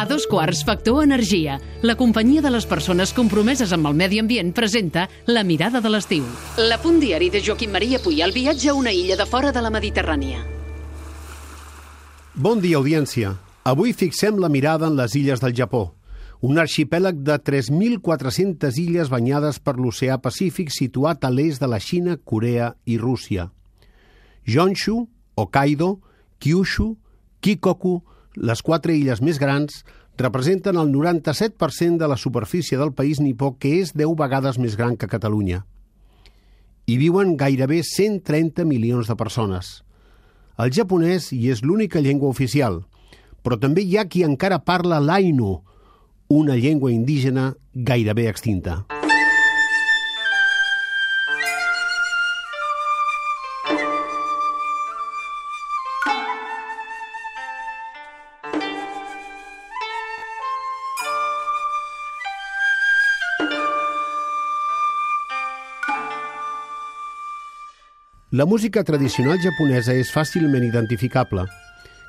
A dos quarts, Factor Energia. La companyia de les persones compromeses amb el medi ambient presenta La mirada de l'estiu. La punt diari de Joaquim Maria Puyal viatge a una illa de fora de la Mediterrània. Bon dia, audiència. Avui fixem la mirada en les illes del Japó, un arxipèlag de 3.400 illes banyades per l'oceà Pacífic situat a l'est de la Xina, Corea i Rússia. Honshu, Hokkaido, Kyushu, Kikoku, les quatre illes més grans, representen el 97% de la superfície del país nipó, que és 10 vegades més gran que Catalunya. Hi viuen gairebé 130 milions de persones. El japonès hi és l'única llengua oficial, però també hi ha qui encara parla l'ainu, una llengua indígena gairebé extinta. La música tradicional japonesa és fàcilment identificable.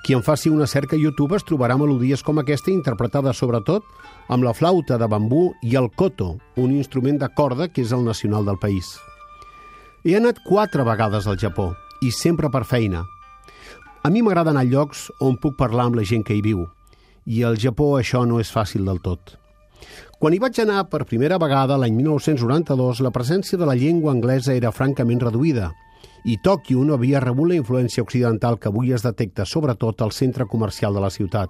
Qui en faci una cerca a YouTube es trobarà melodies com aquesta interpretada sobretot amb la flauta de bambú i el koto, un instrument de corda que és el nacional del país. He anat quatre vegades al Japó, i sempre per feina. A mi m'agrada anar a llocs on puc parlar amb la gent que hi viu, i al Japó això no és fàcil del tot. Quan hi vaig anar per primera vegada l'any 1992, la presència de la llengua anglesa era francament reduïda, i Tòquio no havia rebut la influència occidental que avui es detecta sobretot al centre comercial de la ciutat.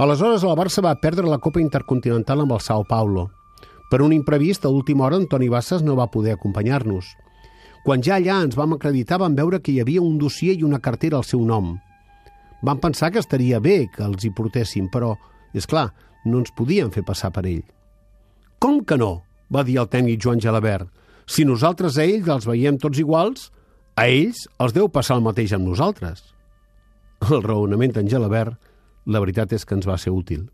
Aleshores, el Barça va perdre la Copa Intercontinental amb el Sao Paulo. Per un imprevist, a última hora, Antoni Bassas no va poder acompanyar-nos. Quan ja allà ens vam acreditar, vam veure que hi havia un dossier i una cartera al seu nom. Vam pensar que estaria bé que els hi portéssim, però, és clar, no ens podien fer passar per ell. Com que no? va dir el tècnic Joan Gelabert. Si nosaltres a ells els veiem tots iguals, a ells els deu passar el mateix amb nosaltres. El raonament d'en Gelabert, la veritat és que ens va ser útil.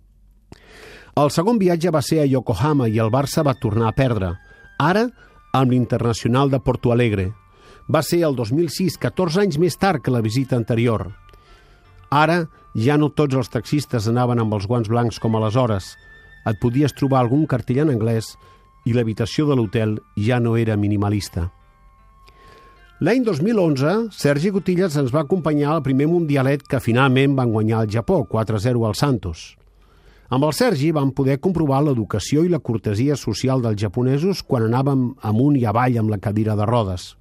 El segon viatge va ser a Yokohama i el Barça va tornar a perdre. Ara, amb l'Internacional de Porto Alegre. Va ser el 2006, 14 anys més tard que la visita anterior. Ara, ja no tots els taxistes anaven amb els guants blancs com aleshores. Et podies trobar algun cartell en anglès i l'habitació de l'hotel ja no era minimalista. L'any 2011, Sergi Cotillas ens va acompanyar al primer mundialet que finalment van guanyar el Japó, 4-0 al Santos. Amb el Sergi vam poder comprovar l'educació i la cortesia social dels japonesos quan anàvem amunt i avall amb la cadira de rodes.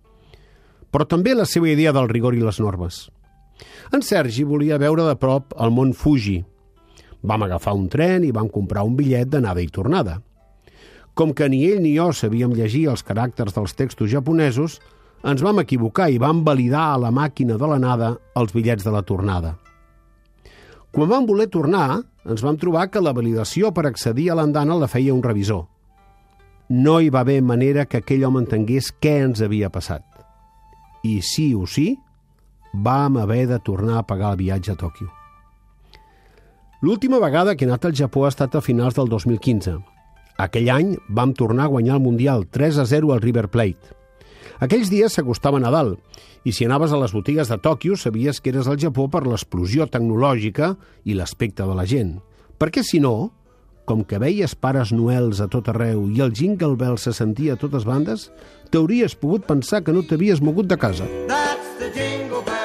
Però també la seva idea del rigor i les normes. En Sergi volia veure de prop el mont Fuji. Vam agafar un tren i vam comprar un bitllet d'anada i tornada. Com que ni ell ni jo sabíem llegir els caràcters dels textos japonesos, ens vam equivocar i vam validar a la màquina de l'anada els bitllets de la tornada. Quan vam voler tornar, ens vam trobar que la validació per accedir a l'andana la feia un revisor. No hi va haver manera que aquell home entengués què ens havia passat. I sí o sí, vam haver de tornar a pagar el viatge a Tòquio. L'última vegada que he anat al Japó ha estat a finals del 2015, aquell any vam tornar a guanyar el Mundial 3 a 0 al River Plate. Aquells dies s'acostava Nadal i si anaves a les botigues de Tòquio sabies que eres al Japó per l'explosió tecnològica i l'aspecte de la gent. Perquè si no, com que veies pares noels a tot arreu i el Jingle Bell se sentia a totes bandes, t'hauries pogut pensar que no t'havies mogut de casa. That's the jingle bell,